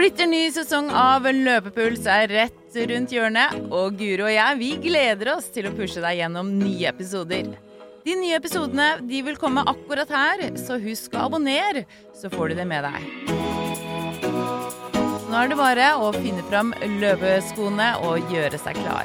Splitter ny sesong av Løpepuls er rett rundt hjørnet, og Guro og jeg vi gleder oss til å pushe deg gjennom nye episoder. De nye episodene de vil komme akkurat her, så husk å abonnere, så får du det med deg. Nå er det bare å finne fram løpeskoene og gjøre seg klar.